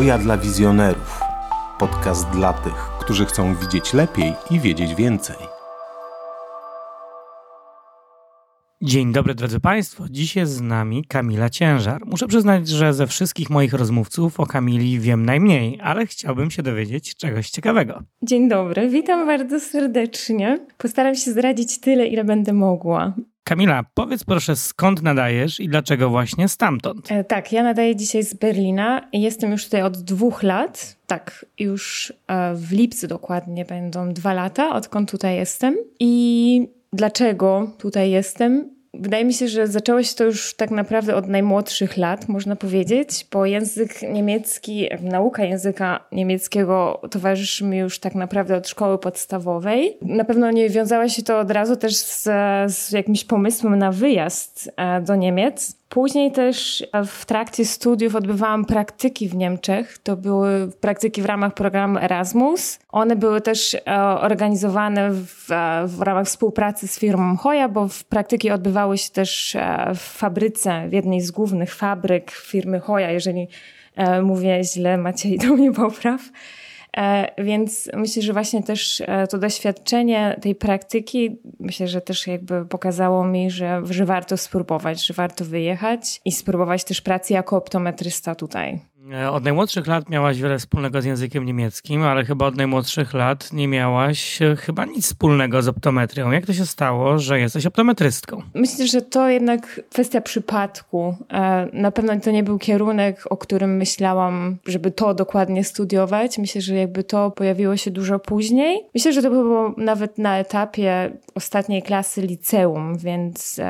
Hoja dla wizjonerów. Podcast dla tych, którzy chcą widzieć lepiej i wiedzieć więcej. Dzień dobry drodzy Państwo, dziś jest z nami Kamila Ciężar. Muszę przyznać, że ze wszystkich moich rozmówców o Kamili wiem najmniej, ale chciałbym się dowiedzieć czegoś ciekawego. Dzień dobry, witam bardzo serdecznie. Postaram się zdradzić tyle, ile będę mogła. Kamila, powiedz proszę, skąd nadajesz i dlaczego właśnie stamtąd? E, tak, ja nadaję dzisiaj z Berlina jestem już tutaj od dwóch lat. Tak, już e, w lipcu dokładnie będą dwa lata, odkąd tutaj jestem. I dlaczego tutaj jestem? Wydaje mi się, że zaczęło się to już tak naprawdę od najmłodszych lat, można powiedzieć, bo język niemiecki, nauka języka niemieckiego towarzyszy mi już tak naprawdę od szkoły podstawowej. Na pewno nie wiązało się to od razu też z, z jakimś pomysłem na wyjazd e, do Niemiec. Później też w trakcie studiów odbywałam praktyki w Niemczech. To były praktyki w ramach programu Erasmus. One były też e, organizowane w, e, w ramach współpracy z firmą Hoja, bo praktyki odbywały się też e, w fabryce, w jednej z głównych fabryk firmy Hoja. Jeżeli mówię źle, Maciej do mnie popraw. E, więc myślę, że właśnie też e, to doświadczenie tej praktyki, myślę, że też jakby pokazało mi, że, że warto spróbować, że warto wyjechać i spróbować też pracy jako optometrysta tutaj. E, od najmłodszych lat miałaś wiele wspólnego z językiem niemieckim, ale chyba od najmłodszych lat nie miałaś e, chyba nic wspólnego z optometrią. Jak to się stało, że jesteś optometrystką? Myślę, że to jednak kwestia przypadku. E, na pewno to nie był kierunek, o którym myślałam, żeby to dokładnie studiować. Myślę, że jakby to pojawiło się dużo później. Myślę, że to było nawet na etapie ostatniej klasy liceum, więc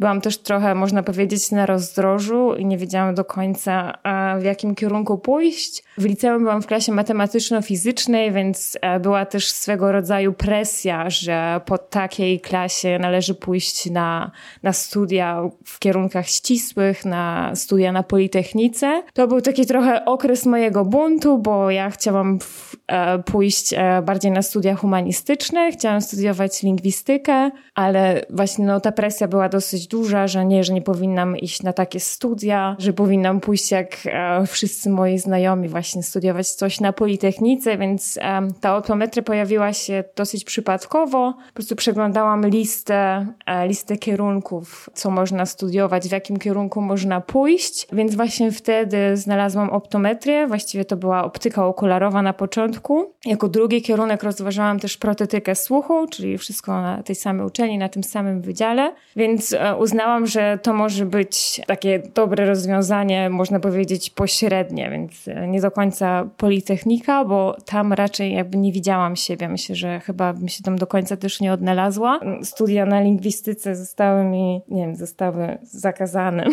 Byłam też trochę, można powiedzieć, na rozdrożu i nie wiedziałam do końca, w jakim kierunku pójść. W liceum byłam w klasie matematyczno-fizycznej, więc e, była też swego rodzaju presja, że po takiej klasie należy pójść na, na studia w kierunkach ścisłych, na studia na Politechnice. To był taki trochę okres mojego buntu, bo ja chciałam e, pójść e, bardziej na studia humanistyczne, chciałam studiować lingwistykę, ale właśnie no, ta presja była dosyć duża, że nie, że nie powinnam iść na takie studia, że powinnam pójść jak e, wszyscy moi znajomi właśnie studiować coś na Politechnice, więc e, ta optometria pojawiła się dosyć przypadkowo. Po prostu przeglądałam listę, e, listę kierunków, co można studiować, w jakim kierunku można pójść, więc właśnie wtedy znalazłam optometrię. Właściwie to była optyka okularowa na początku. Jako drugi kierunek rozważałam też protetykę słuchu, czyli wszystko na tej samej uczelni, na tym samym wydziale, więc e, uznałam, że to może być takie dobre rozwiązanie, można powiedzieć pośrednie, więc nie do końca Politechnika, bo tam raczej jakby nie widziałam siebie. Myślę, że chyba bym się tam do końca też nie odnalazła. Studia na lingwistyce zostały mi, nie wiem, zostały zakazane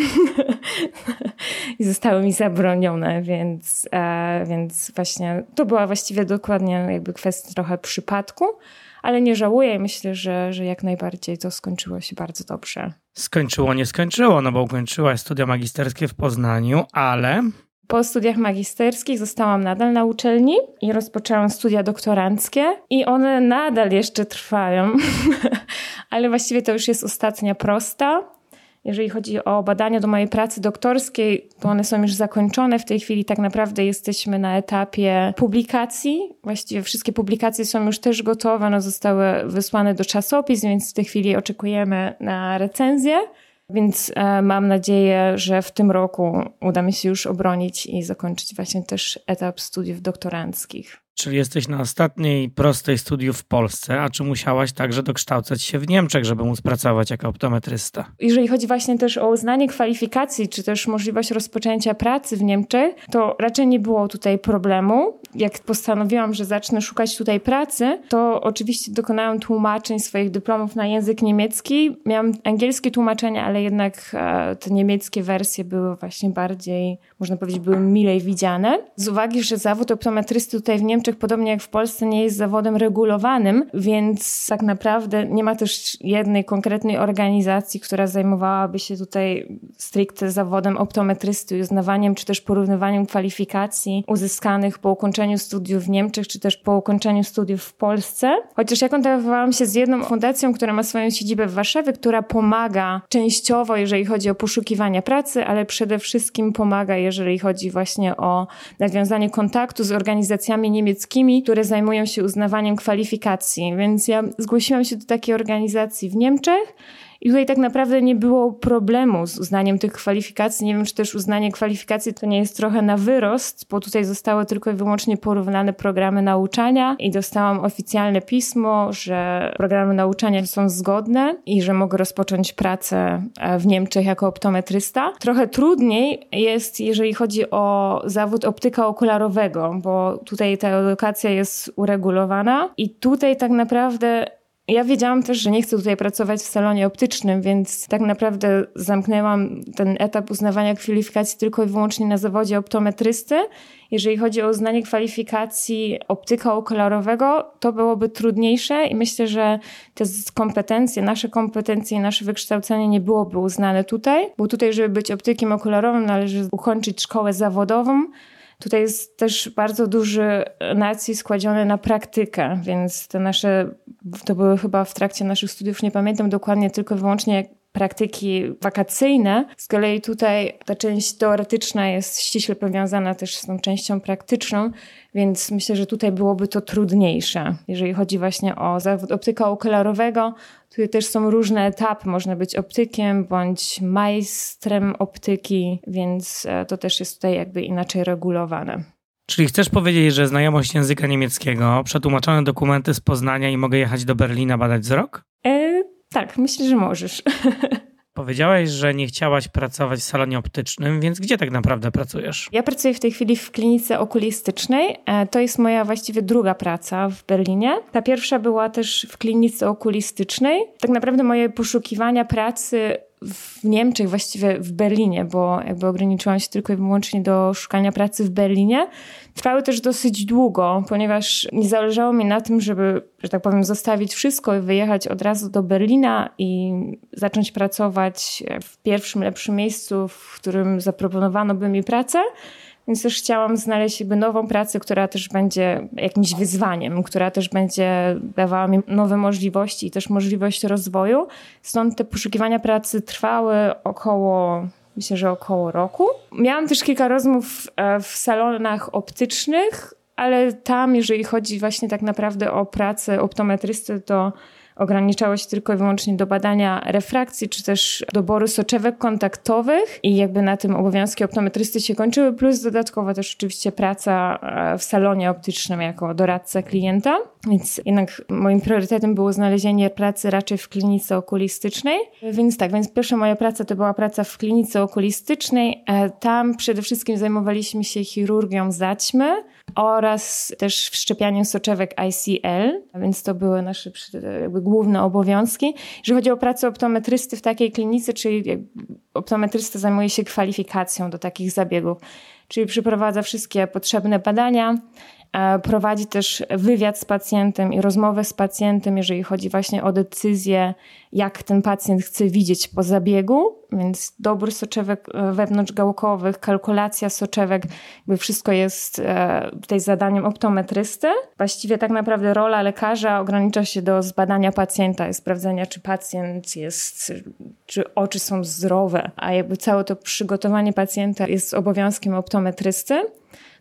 i zostały mi zabronione, więc, e, więc właśnie to była właściwie dokładnie jakby kwestia trochę przypadku ale nie żałuję myślę, że, że jak najbardziej to skończyło się bardzo dobrze. Skończyło, nie skończyło, no bo ukończyłaś studia magisterskie w Poznaniu, ale po studiach magisterskich zostałam nadal na uczelni i rozpoczęłam studia doktoranckie i one nadal jeszcze trwają, ale właściwie to już jest ostatnia prosta. Jeżeli chodzi o badania do mojej pracy doktorskiej, to one są już zakończone. W tej chwili tak naprawdę jesteśmy na etapie publikacji. Właściwie wszystkie publikacje są już też gotowe, zostały wysłane do czasopism, więc w tej chwili oczekujemy na recenzję. Więc e, mam nadzieję, że w tym roku uda mi się już obronić i zakończyć właśnie też etap studiów doktoranckich. Czyli jesteś na ostatniej prostej studiów w Polsce, a czy musiałaś także dokształcać się w Niemczech, żeby móc pracować jako optometrysta? Jeżeli chodzi właśnie też o uznanie kwalifikacji, czy też możliwość rozpoczęcia pracy w Niemczech, to raczej nie było tutaj problemu. Jak postanowiłam, że zacznę szukać tutaj pracy, to oczywiście dokonałam tłumaczeń swoich dyplomów na język niemiecki. Miałam angielskie tłumaczenia, ale jednak e, te niemieckie wersje były właśnie bardziej, można powiedzieć, były milej widziane. Z uwagi, że zawód optometrysty tutaj w Niemczech Podobnie jak w Polsce, nie jest zawodem regulowanym, więc tak naprawdę nie ma też jednej konkretnej organizacji, która zajmowałaby się tutaj stricte zawodem optometrysty, uznawaniem czy też porównywaniem kwalifikacji uzyskanych po ukończeniu studiów w Niemczech, czy też po ukończeniu studiów w Polsce. Chociaż ja kontaktowałam się z jedną fundacją, która ma swoją siedzibę w Warszawie, która pomaga częściowo, jeżeli chodzi o poszukiwanie pracy, ale przede wszystkim pomaga, jeżeli chodzi właśnie o nawiązanie kontaktu z organizacjami niemieckimi, które zajmują się uznawaniem kwalifikacji. Więc ja zgłosiłam się do takiej organizacji w Niemczech. I tutaj tak naprawdę nie było problemu z uznaniem tych kwalifikacji. Nie wiem, czy też uznanie kwalifikacji to nie jest trochę na wyrost, bo tutaj zostały tylko i wyłącznie porównane programy nauczania i dostałam oficjalne pismo, że programy nauczania są zgodne i że mogę rozpocząć pracę e, w Niemczech jako optometrysta. Trochę trudniej jest, jeżeli chodzi o zawód optyka okularowego, bo tutaj ta edukacja jest uregulowana i tutaj tak naprawdę ja wiedziałam też, że nie chcę tutaj pracować w salonie optycznym, więc tak naprawdę zamknęłam ten etap uznawania kwalifikacji tylko i wyłącznie na zawodzie optometrysty. Jeżeli chodzi o uznanie kwalifikacji optyka okularowego, to byłoby trudniejsze i myślę, że te kompetencje, nasze kompetencje i nasze wykształcenie nie byłoby uznane tutaj, bo tutaj, żeby być optykiem okularowym, należy ukończyć szkołę zawodową, Tutaj jest też bardzo duży nacisk kładziony na praktykę, więc te nasze, to były chyba w trakcie naszych studiów, nie pamiętam dokładnie, tylko wyłącznie praktyki wakacyjne. Z kolei tutaj ta część teoretyczna jest ściśle powiązana też z tą częścią praktyczną, więc myślę, że tutaj byłoby to trudniejsze. Jeżeli chodzi właśnie o zawód optyka okularowego, tutaj też są różne etapy. Można być optykiem bądź majstrem optyki, więc e, to też jest tutaj jakby inaczej regulowane. Czyli chcesz powiedzieć, że znajomość języka niemieckiego, przetłumaczone dokumenty z Poznania i mogę jechać do Berlina badać wzrok? E, tak, myślę, że możesz. Powiedziałaś, że nie chciałaś pracować w salonie optycznym, więc gdzie tak naprawdę pracujesz? Ja pracuję w tej chwili w klinice okulistycznej. E, to jest moja właściwie druga praca w Berlinie. Ta pierwsza była też w klinice okulistycznej. Tak naprawdę moje poszukiwania pracy w Niemczech, właściwie w Berlinie, bo jakby ograniczyłam się tylko i wyłącznie do szukania pracy w Berlinie. Trwały też dosyć długo, ponieważ nie zależało mi na tym, żeby, że tak powiem, zostawić wszystko i wyjechać od razu do Berlina i zacząć pracować w pierwszym lepszym miejscu, w którym zaproponowano by mi pracę więc też chciałam znaleźć jakby nową pracę, która też będzie jakimś wyzwaniem, która też będzie dawała mi nowe możliwości i też możliwość rozwoju. Stąd te poszukiwania pracy trwały około myślę, że około roku. Miałam też kilka rozmów e, w salonach optycznych, ale tam, jeżeli chodzi właśnie tak naprawdę o pracę optometrysty, to ograniczało się tylko i wyłącznie do badania refrakcji, czy też doboru soczewek kontaktowych i jakby na tym obowiązki optometrysty się kończyły, plus dodatkowo też oczywiście praca e, w salonie optycznym jako doradca klienta, więc jednak moim priorytetem było znalezienie pracy raczej w klinice okulistycznej, więc tak, więc pierwsza moja praca to była praca w klinice okulistycznej, e, tam przede wszystkim zajmowaliśmy się chirurgią zaćmy, oraz też wszczepianiem soczewek ICL, więc to były nasze jakby główne obowiązki. Jeżeli chodzi o pracę optometrysty w takiej klinice, czyli optometrysta zajmuje się kwalifikacją do takich zabiegów, czyli przeprowadza wszystkie potrzebne badania, E, prowadzi też wywiad z pacjentem i rozmowę z pacjentem, jeżeli chodzi właśnie o decyzję, jak ten pacjent chce widzieć po zabiegu, więc dobór soczewek e, wewnątrzgałkowych, kalkulacja soczewek, jakby wszystko jest e, tutaj zadaniem optometrysty. Właściwie tak naprawdę rola lekarza ogranicza się do zbadania pacjenta i sprawdzenia, czy pacjent jest, czy oczy są zdrowe, a jakby całe to przygotowanie pacjenta jest obowiązkiem optometrysty.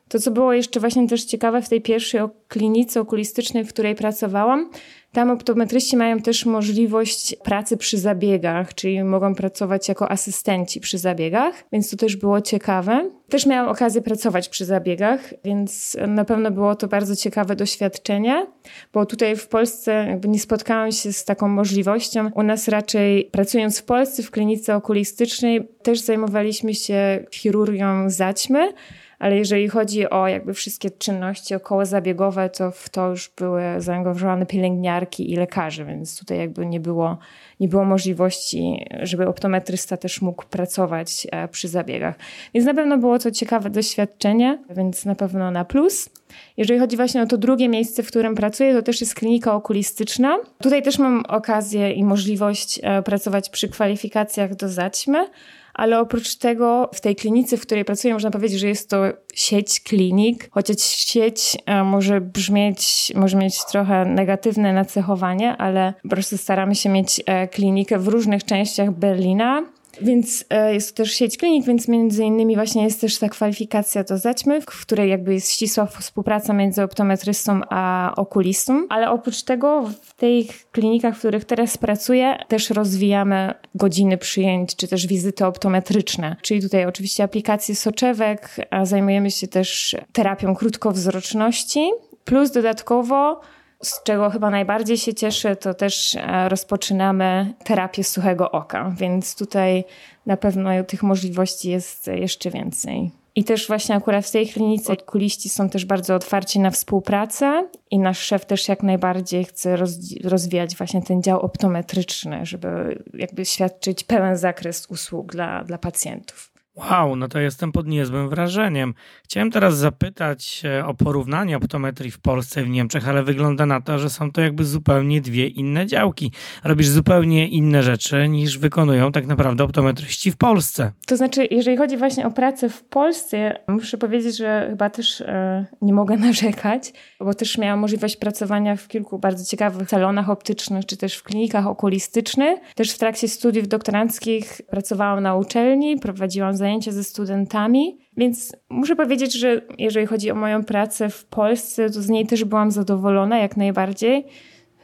To, co było jeszcze właśnie też ciekawe w tej pierwszej klinice okulistycznej, w której pracowałam, tam optometryści mają też możliwość pracy przy zabiegach, czyli mogą pracować jako asystenci przy zabiegach, więc to też było ciekawe. Też miałam okazję pracować przy zabiegach, więc na pewno było to bardzo ciekawe doświadczenie, bo tutaj w Polsce nie spotkałam się z taką możliwością. U nas raczej pracując w Polsce w klinice okulistycznej też zajmowaliśmy się chirurgią zaćmy, ale jeżeli chodzi o jakby wszystkie czynności okołozabiegowe, to w to już były zaangażowane pielęgniarki i lekarzy, więc tutaj jakby nie było, nie było możliwości, żeby optometrysta też mógł pracować e, przy zabiegach. Więc na pewno było to ciekawe doświadczenie, więc na pewno na plus. Jeżeli chodzi właśnie o to drugie miejsce, w którym pracuję, to też jest klinika okulistyczna. Tutaj też mam okazję i możliwość e, pracować przy kwalifikacjach do zaćmy, ale oprócz tego w tej klinice, w której pracuję, można powiedzieć, że jest to sieć klinik, chociaż sieć e, może brzmieć, może mieć trochę negatywne nacechowanie, ale po prostu staramy się mieć e, klinikę w różnych częściach Berlina. Więc e, jest to też sieć klinik, więc między innymi właśnie jest też ta kwalifikacja do zaćmy, w której jakby jest ścisła współpraca między optometrystą a okulistą. Ale oprócz tego w tych klinikach, w których teraz pracuję, też rozwijamy godziny przyjęć, czy też wizyty optometryczne. Czyli tutaj oczywiście aplikacje soczewek, a zajmujemy się też terapią krótkowzroczności. Plus dodatkowo z czego chyba najbardziej się cieszę, to też e, rozpoczynamy terapię suchego oka, więc tutaj na pewno tych możliwości jest jeszcze więcej. I też właśnie akurat w tej klinice okuliści są też bardzo otwarci na współpracę i nasz szef też jak najbardziej chce rozwijać właśnie ten dział optometryczny, żeby jakby świadczyć pełen zakres usług dla, dla pacjentów. Wow, no to jestem pod niezłym wrażeniem. Chciałem teraz zapytać o porównanie optometrii w Polsce i w Niemczech, ale wygląda na to, że są to jakby zupełnie dwie inne działki. Robisz zupełnie inne rzeczy niż wykonują tak naprawdę optometryści w Polsce. To znaczy, jeżeli chodzi właśnie o pracę w Polsce, muszę powiedzieć, że chyba też e, nie mogę narzekać, bo też miałam możliwość pracowania w kilku bardzo ciekawych salonach optycznych, czy też w klinikach okulistycznych. Też w trakcie studiów doktoranckich pracowałam na uczelni, prowadziłam zajęcia zajęcia ze studentami, więc muszę powiedzieć, że jeżeli chodzi o moją pracę w Polsce, to z niej też byłam zadowolona jak najbardziej.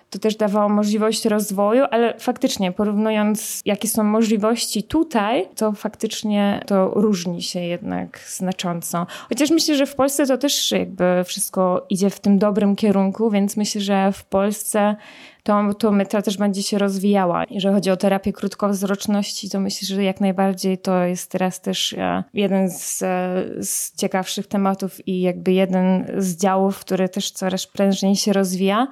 To też dawało możliwość rozwoju, ale faktycznie porównując, jakie są możliwości tutaj, to faktycznie to różni się jednak znacząco. Chociaż myślę, że w Polsce to też jakby wszystko idzie w tym dobrym kierunku, więc myślę, że w Polsce to, to metra też będzie się rozwijała. Jeżeli chodzi o terapię krótkowzroczności, to myślę, że jak najbardziej to jest teraz też e, jeden z, e, z ciekawszych tematów i jakby jeden z działów, który też coraz prężniej się rozwija.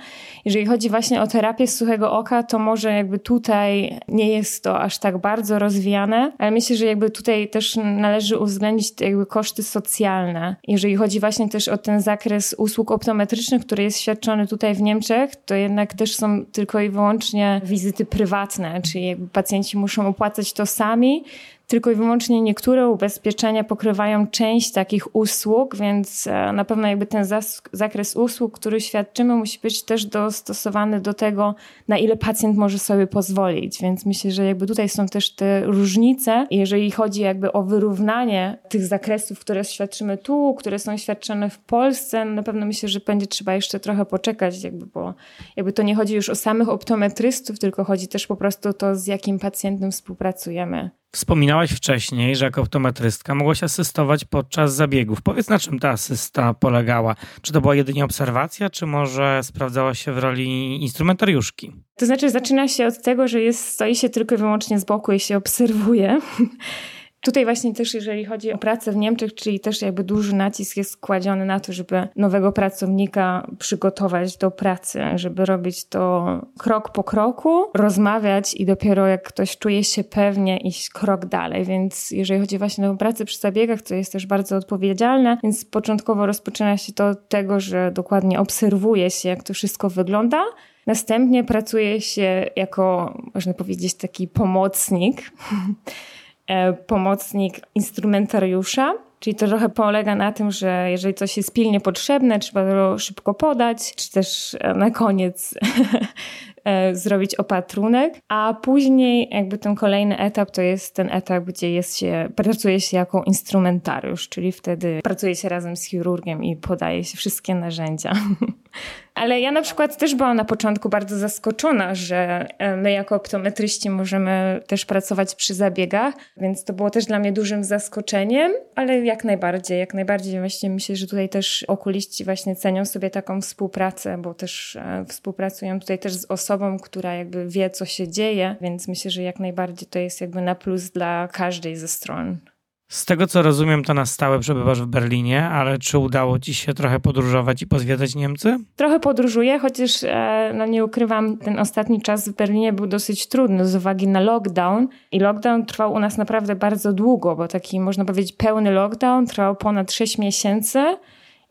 Jeżeli chodzi właśnie o terapię suchego oka, to może jakby tutaj nie jest to aż tak bardzo rozwijane, ale myślę, że jakby tutaj też należy uwzględnić jakby koszty socjalne. Jeżeli chodzi właśnie też o ten zakres usług optometrycznych, który jest świadczony tutaj w Niemczech, to jednak też są tylko i wyłącznie wizyty prywatne, czyli pacjenci muszą opłacać to sami, tylko i wyłącznie niektóre ubezpieczenia pokrywają część takich usług, więc e, na pewno jakby ten zakres usług, który świadczymy, musi być też dostosowany do tego, na ile pacjent może sobie pozwolić. Więc myślę, że jakby tutaj są też te różnice. Jeżeli chodzi jakby o wyrównanie tych zakresów, które świadczymy tu, które są świadczone w Polsce, na pewno myślę, że będzie trzeba jeszcze trochę poczekać, jakby, bo jakby to nie chodzi już o samych optometrystów, tylko chodzi też po prostu o to, z jakim pacjentem współpracujemy. Wspominałaś wcześniej, że jako optometrystka mogłaś asystować podczas zabiegów. Powiedz, na czym ta asysta polegała? Czy to była jedynie obserwacja, czy może sprawdzałaś się w roli instrumentariuszki? To znaczy, zaczyna się od tego, że jest, stoi się tylko i wyłącznie z boku i się obserwuje. Tutaj właśnie też, jeżeli chodzi o pracę w Niemczech, czyli też jakby duży nacisk jest kładziony na to, żeby nowego pracownika przygotować do pracy, żeby robić to krok po kroku, rozmawiać i dopiero jak ktoś czuje się pewnie iść krok dalej. Więc jeżeli chodzi właśnie o pracę przy zabiegach, to jest też bardzo odpowiedzialne, więc początkowo rozpoczyna się to od tego, że dokładnie obserwuje się, jak to wszystko wygląda. Następnie pracuje się jako, można powiedzieć, taki pomocnik pomocnik instrumentariusza. Czyli to trochę polega na tym, że jeżeli coś jest pilnie potrzebne, trzeba to szybko podać, czy też e, na koniec e, zrobić opatrunek, a później jakby ten kolejny etap to jest ten etap, gdzie jest się, pracuje się jako instrumentariusz, czyli wtedy pracuje się razem z chirurgiem i podaje się wszystkie narzędzia. Ale ja na przykład też byłam na początku bardzo zaskoczona, że e, my jako optometryści możemy też pracować przy zabiegach, więc to było też dla mnie dużym zaskoczeniem, ale jak najbardziej, jak najbardziej właśnie myślę, że tutaj też okuliści właśnie cenią sobie taką współpracę, bo też e, współpracują tutaj też z osobą, która jakby wie, co się dzieje, więc myślę, że jak najbardziej to jest jakby na plus dla każdej ze stron. Z tego co rozumiem, to na stałe przebywasz w Berlinie, ale czy udało ci się trochę podróżować i pozwiedzać Niemcy? Trochę podróżuję, chociaż e, no nie ukrywam, ten ostatni czas w Berlinie był dosyć trudny z uwagi na lockdown. I lockdown trwał u nas naprawdę bardzo długo, bo taki można powiedzieć pełny lockdown trwał ponad 6 miesięcy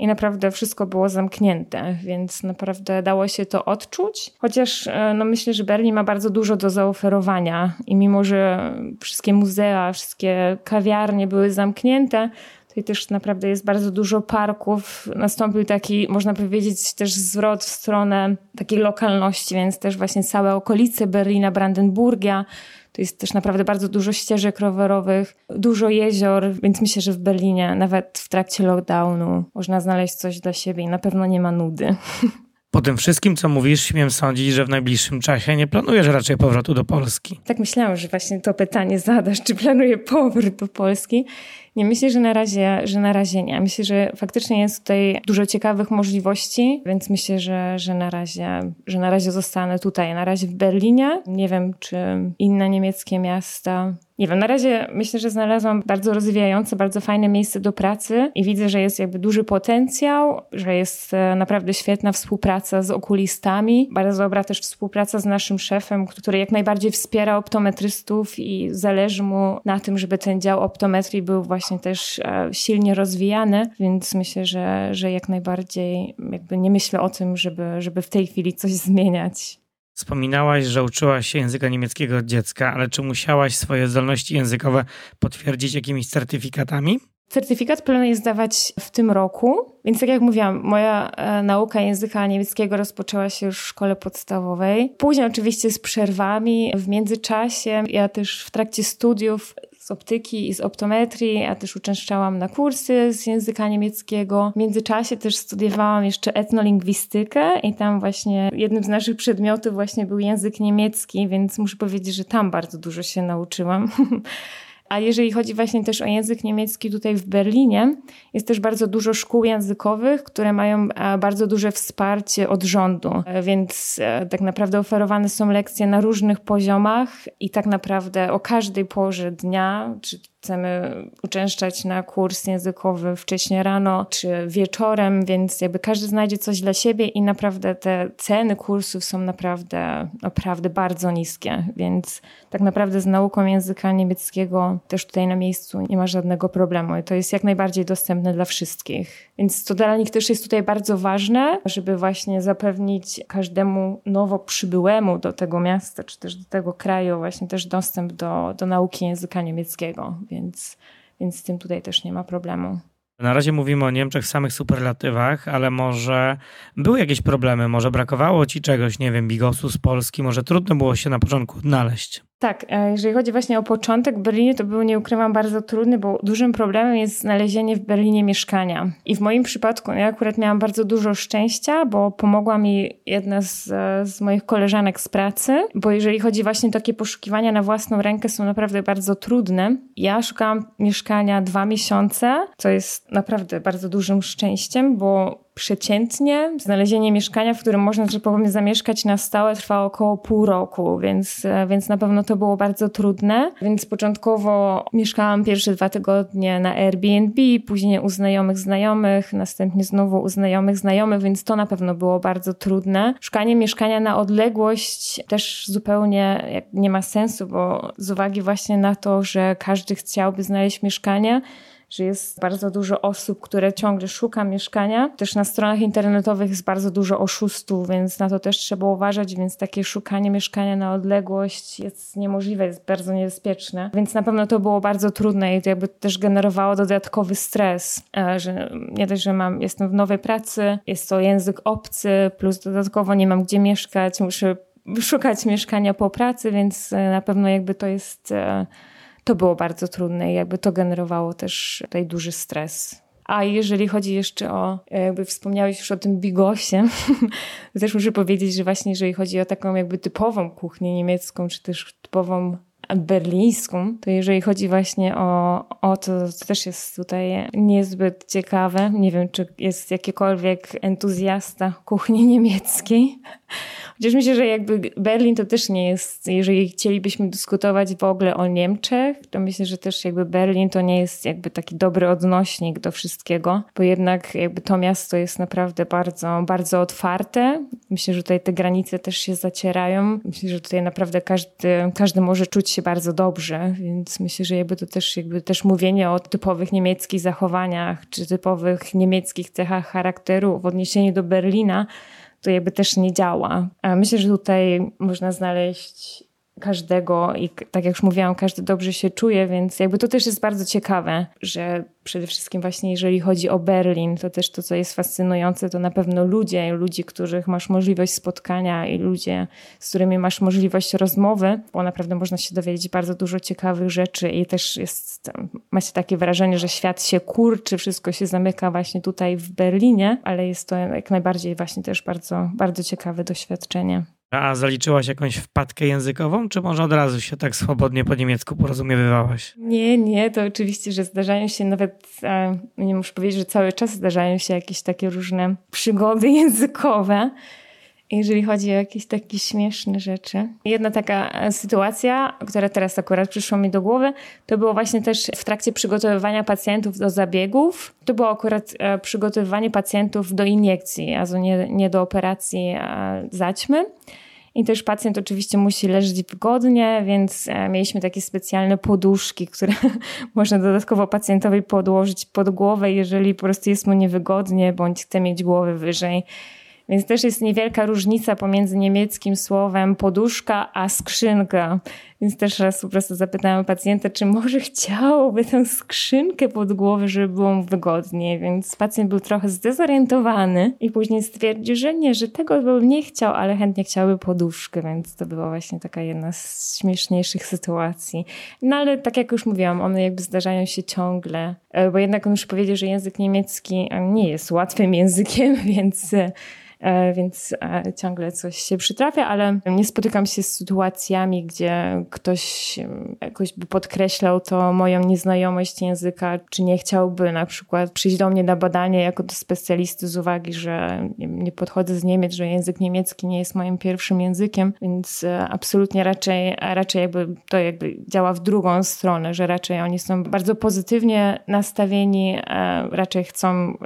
i naprawdę wszystko było zamknięte, więc naprawdę dało się to odczuć. Chociaż e, no myślę, że Berlin ma bardzo dużo do zaoferowania i mimo, że wszystkie muzea, wszystkie kawiarnie były zamknięte, Tutaj też naprawdę jest bardzo dużo parków. Nastąpił taki, można powiedzieć, też zwrot w stronę takiej lokalności, więc też właśnie całe okolice Berlina, Brandenburgia, to jest też naprawdę bardzo dużo ścieżek rowerowych, dużo jezior, więc myślę, że w Berlinie nawet w trakcie lockdownu można znaleźć coś dla siebie i na pewno nie ma nudy. Po tym wszystkim, co mówisz, śmiem sądzić, że w najbliższym czasie nie planujesz raczej powrotu do Polski. Tak myślałam, że właśnie to pytanie zadasz, czy planuję powrót do Polski. Nie myślę, że na razie, że na razie nie. Myślę, że faktycznie jest tutaj dużo ciekawych możliwości, więc myślę, że, że, na razie, że na razie zostanę tutaj. Na razie w Berlinie. Nie wiem, czy inne niemieckie miasta nie wiem, na razie myślę, że znalazłam bardzo rozwijające, bardzo fajne miejsce do pracy i widzę, że jest jakby duży potencjał, że jest e, naprawdę świetna współpraca z okulistami, bardzo dobra też współpraca z naszym szefem, który jak najbardziej wspiera optometrystów i zależy mu na tym, żeby ten dział optometrii był właśnie też e, silnie rozwijany, więc myślę, że, że jak najbardziej jakby nie myślę o tym, żeby, żeby w tej chwili coś zmieniać. Wspominałaś, że uczyłaś się języka niemieckiego od dziecka, ale czy musiałaś swoje zdolności językowe potwierdzić jakimiś certyfikatami? Certyfikat planuję zdawać w tym roku, więc tak jak mówiłam, moja e, nauka języka niemieckiego rozpoczęła się już w szkole podstawowej. Później oczywiście z przerwami. W międzyczasie ja też w trakcie studiów z optyki i z optometrii, a też uczęszczałam na kursy z języka niemieckiego. W międzyczasie też studiowałam jeszcze etnolingwistykę i tam właśnie jednym z naszych przedmiotów właśnie był język niemiecki, więc muszę powiedzieć, że tam bardzo dużo się nauczyłam. A jeżeli chodzi właśnie też o język niemiecki tutaj w Berlinie, jest też bardzo dużo szkół językowych, które mają e, bardzo duże wsparcie od rządu, e, więc e, tak naprawdę oferowane są lekcje na różnych poziomach i tak naprawdę o każdej porze dnia, czy chcemy uczęszczać na kurs językowy wcześniej rano czy wieczorem, więc jakby każdy znajdzie coś dla siebie i naprawdę te ceny kursów są naprawdę, naprawdę bardzo niskie, więc tak naprawdę z nauką języka niemieckiego też tutaj na miejscu nie ma żadnego problemu i to jest jak najbardziej dostępne dla wszystkich. Więc to dla nich też jest tutaj bardzo ważne, żeby właśnie zapewnić każdemu nowo przybyłemu do tego miasta czy też do tego kraju właśnie też dostęp do, do nauki języka niemieckiego więc, więc z tym tutaj też nie ma problemu. Na razie mówimy o Niemczech w samych superlatywach, ale może były jakieś problemy, może brakowało ci czegoś, nie wiem, bigosu z Polski, może trudno było się na początku odnaleźć. Tak, e, jeżeli chodzi właśnie o początek w Berlinie, to był, nie ukrywam, bardzo trudny, bo dużym problemem jest znalezienie w Berlinie mieszkania. I w moim przypadku ja akurat miałam bardzo dużo szczęścia, bo pomogła mi jedna z, z moich koleżanek z pracy, bo jeżeli chodzi właśnie o takie poszukiwania na własną rękę, są naprawdę bardzo trudne. Ja szukałam mieszkania dwa miesiące, co jest naprawdę bardzo dużym szczęściem, bo przeciętnie znalezienie mieszkania, w którym można, że powiem, zamieszkać na stałe trwa około pół roku, więc, e, więc na pewno to było bardzo trudne. Więc początkowo mieszkałam pierwsze dwa tygodnie na Airbnb, później u znajomych znajomych, następnie znowu u znajomych znajomych, więc to na pewno było bardzo trudne. Szukanie mieszkania na odległość też zupełnie nie ma sensu, bo z uwagi właśnie na to, że każdy chciałby znaleźć mieszkanie, że jest bardzo dużo osób, które ciągle szuka mieszkania. Też na stronach internetowych jest bardzo dużo oszustów, więc na to też trzeba uważać, więc takie szukanie mieszkania na odległość jest niemożliwe, jest bardzo niebezpieczne. Więc na pewno to było bardzo trudne i to jakby też generowało dodatkowy stres, e, że nie dość, że mam, jestem w nowej pracy, jest to język obcy, plus dodatkowo nie mam gdzie mieszkać, muszę szukać mieszkania po pracy, więc e, na pewno jakby to jest e, to było bardzo trudne i jakby to generowało też tutaj duży stres. A jeżeli chodzi jeszcze o, jakby wspomniałeś już o tym bigosie, też muszę powiedzieć, że właśnie jeżeli chodzi o taką jakby typową kuchnię niemiecką, czy też typową berlińską, to jeżeli chodzi właśnie o, o to, to też jest tutaj niezbyt ciekawe. Nie wiem, czy jest jakikolwiek entuzjasta kuchni niemieckiej. Chociaż myślę, że jakby Berlin to też nie jest, jeżeli chcielibyśmy dyskutować w ogóle o Niemczech, to myślę, że też jakby Berlin to nie jest jakby taki dobry odnośnik do wszystkiego, bo jednak jakby to miasto jest naprawdę bardzo, bardzo otwarte. Myślę, że tutaj te granice też się zacierają. Myślę, że tutaj naprawdę każdy, każdy może czuć się bardzo dobrze, więc myślę, że jakby to też jakby też mówienie o typowych niemieckich zachowaniach, czy typowych niemieckich cechach charakteru w odniesieniu do Berlina, to jakby też nie działa. Myślę, że tutaj można znaleźć każdego i tak jak już mówiłam, każdy dobrze się czuje, więc jakby to też jest bardzo ciekawe, że przede wszystkim właśnie jeżeli chodzi o Berlin, to też to, co jest fascynujące, to na pewno ludzie, ludzie, których masz możliwość spotkania i ludzie, z którymi masz możliwość rozmowy, bo naprawdę można się dowiedzieć bardzo dużo ciekawych rzeczy i też jest, macie takie wrażenie, że świat się kurczy, wszystko się zamyka właśnie tutaj w Berlinie, ale jest to jak najbardziej właśnie też bardzo, bardzo ciekawe doświadczenie. A zaliczyłaś jakąś wpadkę językową, czy może od razu się tak swobodnie po niemiecku porozumiewałaś? Nie, nie, to oczywiście, że zdarzają się nawet, nie muszę powiedzieć, że cały czas zdarzają się jakieś takie różne przygody językowe, jeżeli chodzi o jakieś takie śmieszne rzeczy. Jedna taka e, sytuacja, która teraz akurat przyszła mi do głowy, to było właśnie też w trakcie przygotowywania pacjentów do zabiegów. To było akurat e, przygotowywanie pacjentów do iniekcji, a nie, nie do operacji e, zaćmy. I też pacjent oczywiście musi leżeć wygodnie, więc mieliśmy takie specjalne poduszki, które można dodatkowo pacjentowi podłożyć pod głowę, jeżeli po prostu jest mu niewygodnie bądź chce mieć głowę wyżej. Więc też jest niewielka różnica pomiędzy niemieckim słowem poduszka a skrzynka. Więc też raz po prostu zapytałam pacjenta, czy może chciałby tę skrzynkę pod głowę, żeby było mu wygodnie. Więc pacjent był trochę zdezorientowany i później stwierdził, że nie, że tego bym nie chciał, ale chętnie chciałby poduszkę, więc to była właśnie taka jedna z śmieszniejszych sytuacji. No ale tak jak już mówiłam, one jakby zdarzają się ciągle, e, bo jednak on już powiedział, że język niemiecki nie jest łatwym językiem, więc e, E, więc e, ciągle coś się przytrafia, ale nie spotykam się z sytuacjami, gdzie ktoś jakoś by podkreślał to moją nieznajomość języka, czy nie chciałby na przykład przyjść do mnie na badanie jako do specjalisty z uwagi, że nie podchodzę z Niemiec, że język niemiecki nie jest moim pierwszym językiem, więc e, absolutnie raczej, raczej jakby to jakby działa w drugą stronę, że raczej oni są bardzo pozytywnie nastawieni, raczej chcą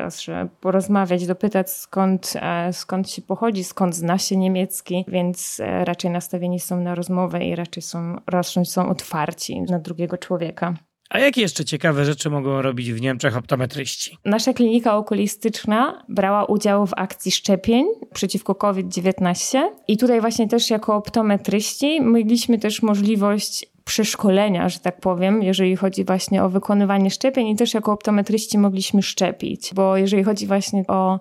porozmawiać, dopytać skąd, skąd się pochodzi, skąd zna się niemiecki, więc e, raczej nastawieni są na rozmowę i raczej są, raczej są otwarci na drugiego człowieka. A jakie jeszcze ciekawe rzeczy mogą robić w Niemczech optometryści? Nasza klinika okulistyczna brała udział w akcji szczepień przeciwko COVID-19 i tutaj właśnie też jako optometryści mieliśmy też możliwość przeszkolenia, że tak powiem, jeżeli chodzi właśnie o wykonywanie szczepień i też jako optometryści mogliśmy szczepić, bo jeżeli chodzi właśnie o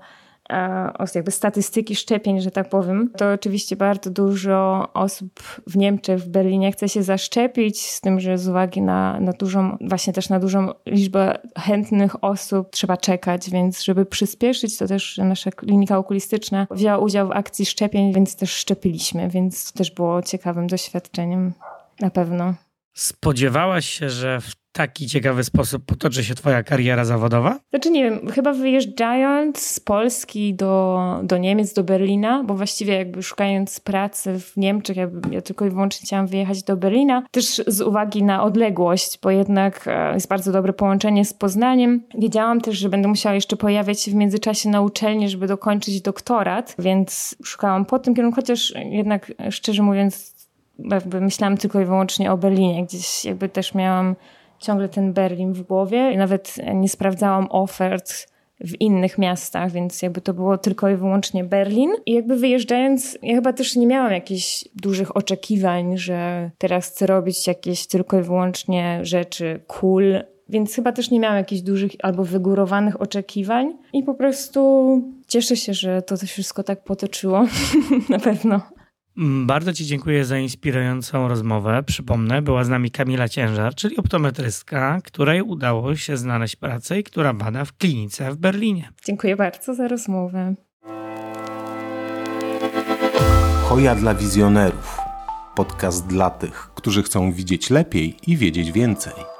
jakby statystyki szczepień, że tak powiem, to oczywiście bardzo dużo osób w Niemczech, w Berlinie chce się zaszczepić, z tym, że z uwagi na, na dużą, właśnie też na dużą liczbę chętnych osób trzeba czekać, więc żeby przyspieszyć, to też nasza klinika okulistyczna wzięła udział w akcji szczepień, więc też szczepiliśmy, więc to też było ciekawym doświadczeniem na pewno. Spodziewałaś się, że w taki ciekawy sposób potoczy się twoja kariera zawodowa? Znaczy nie wiem, chyba wyjeżdżając z Polski do, do Niemiec, do Berlina, bo właściwie jakby szukając pracy w Niemczech, ja, ja tylko i wyłącznie chciałam wyjechać do Berlina, też z uwagi na odległość, bo jednak e, jest bardzo dobre połączenie z Poznaniem. Wiedziałam też, że będę musiała jeszcze pojawiać się w międzyczasie na uczelni, żeby dokończyć doktorat, więc szukałam po tym kierunku, chociaż jednak szczerze mówiąc jakby myślałam tylko i wyłącznie o Berlinie, gdzieś jakby też miałam ciągle ten Berlin w głowie nawet nie sprawdzałam ofert w innych miastach, więc jakby to było tylko i wyłącznie Berlin. I jakby wyjeżdżając, ja chyba też nie miałam jakichś dużych oczekiwań, że teraz chcę robić jakieś tylko i wyłącznie rzeczy cool, więc chyba też nie miałam jakichś dużych albo wygórowanych oczekiwań i po prostu cieszę się, że to wszystko tak potoczyło. Na pewno. Mm, bardzo Ci dziękuję za inspirującą rozmowę. Przypomnę, była z nami Kamila Ciężar, czyli optometrystka, której udało się znaleźć pracę i która bada w klinice w Berlinie. Dziękuję bardzo za rozmowę. Hoja dla wizjonerów. Podcast dla tych, którzy chcą widzieć lepiej i wiedzieć więcej.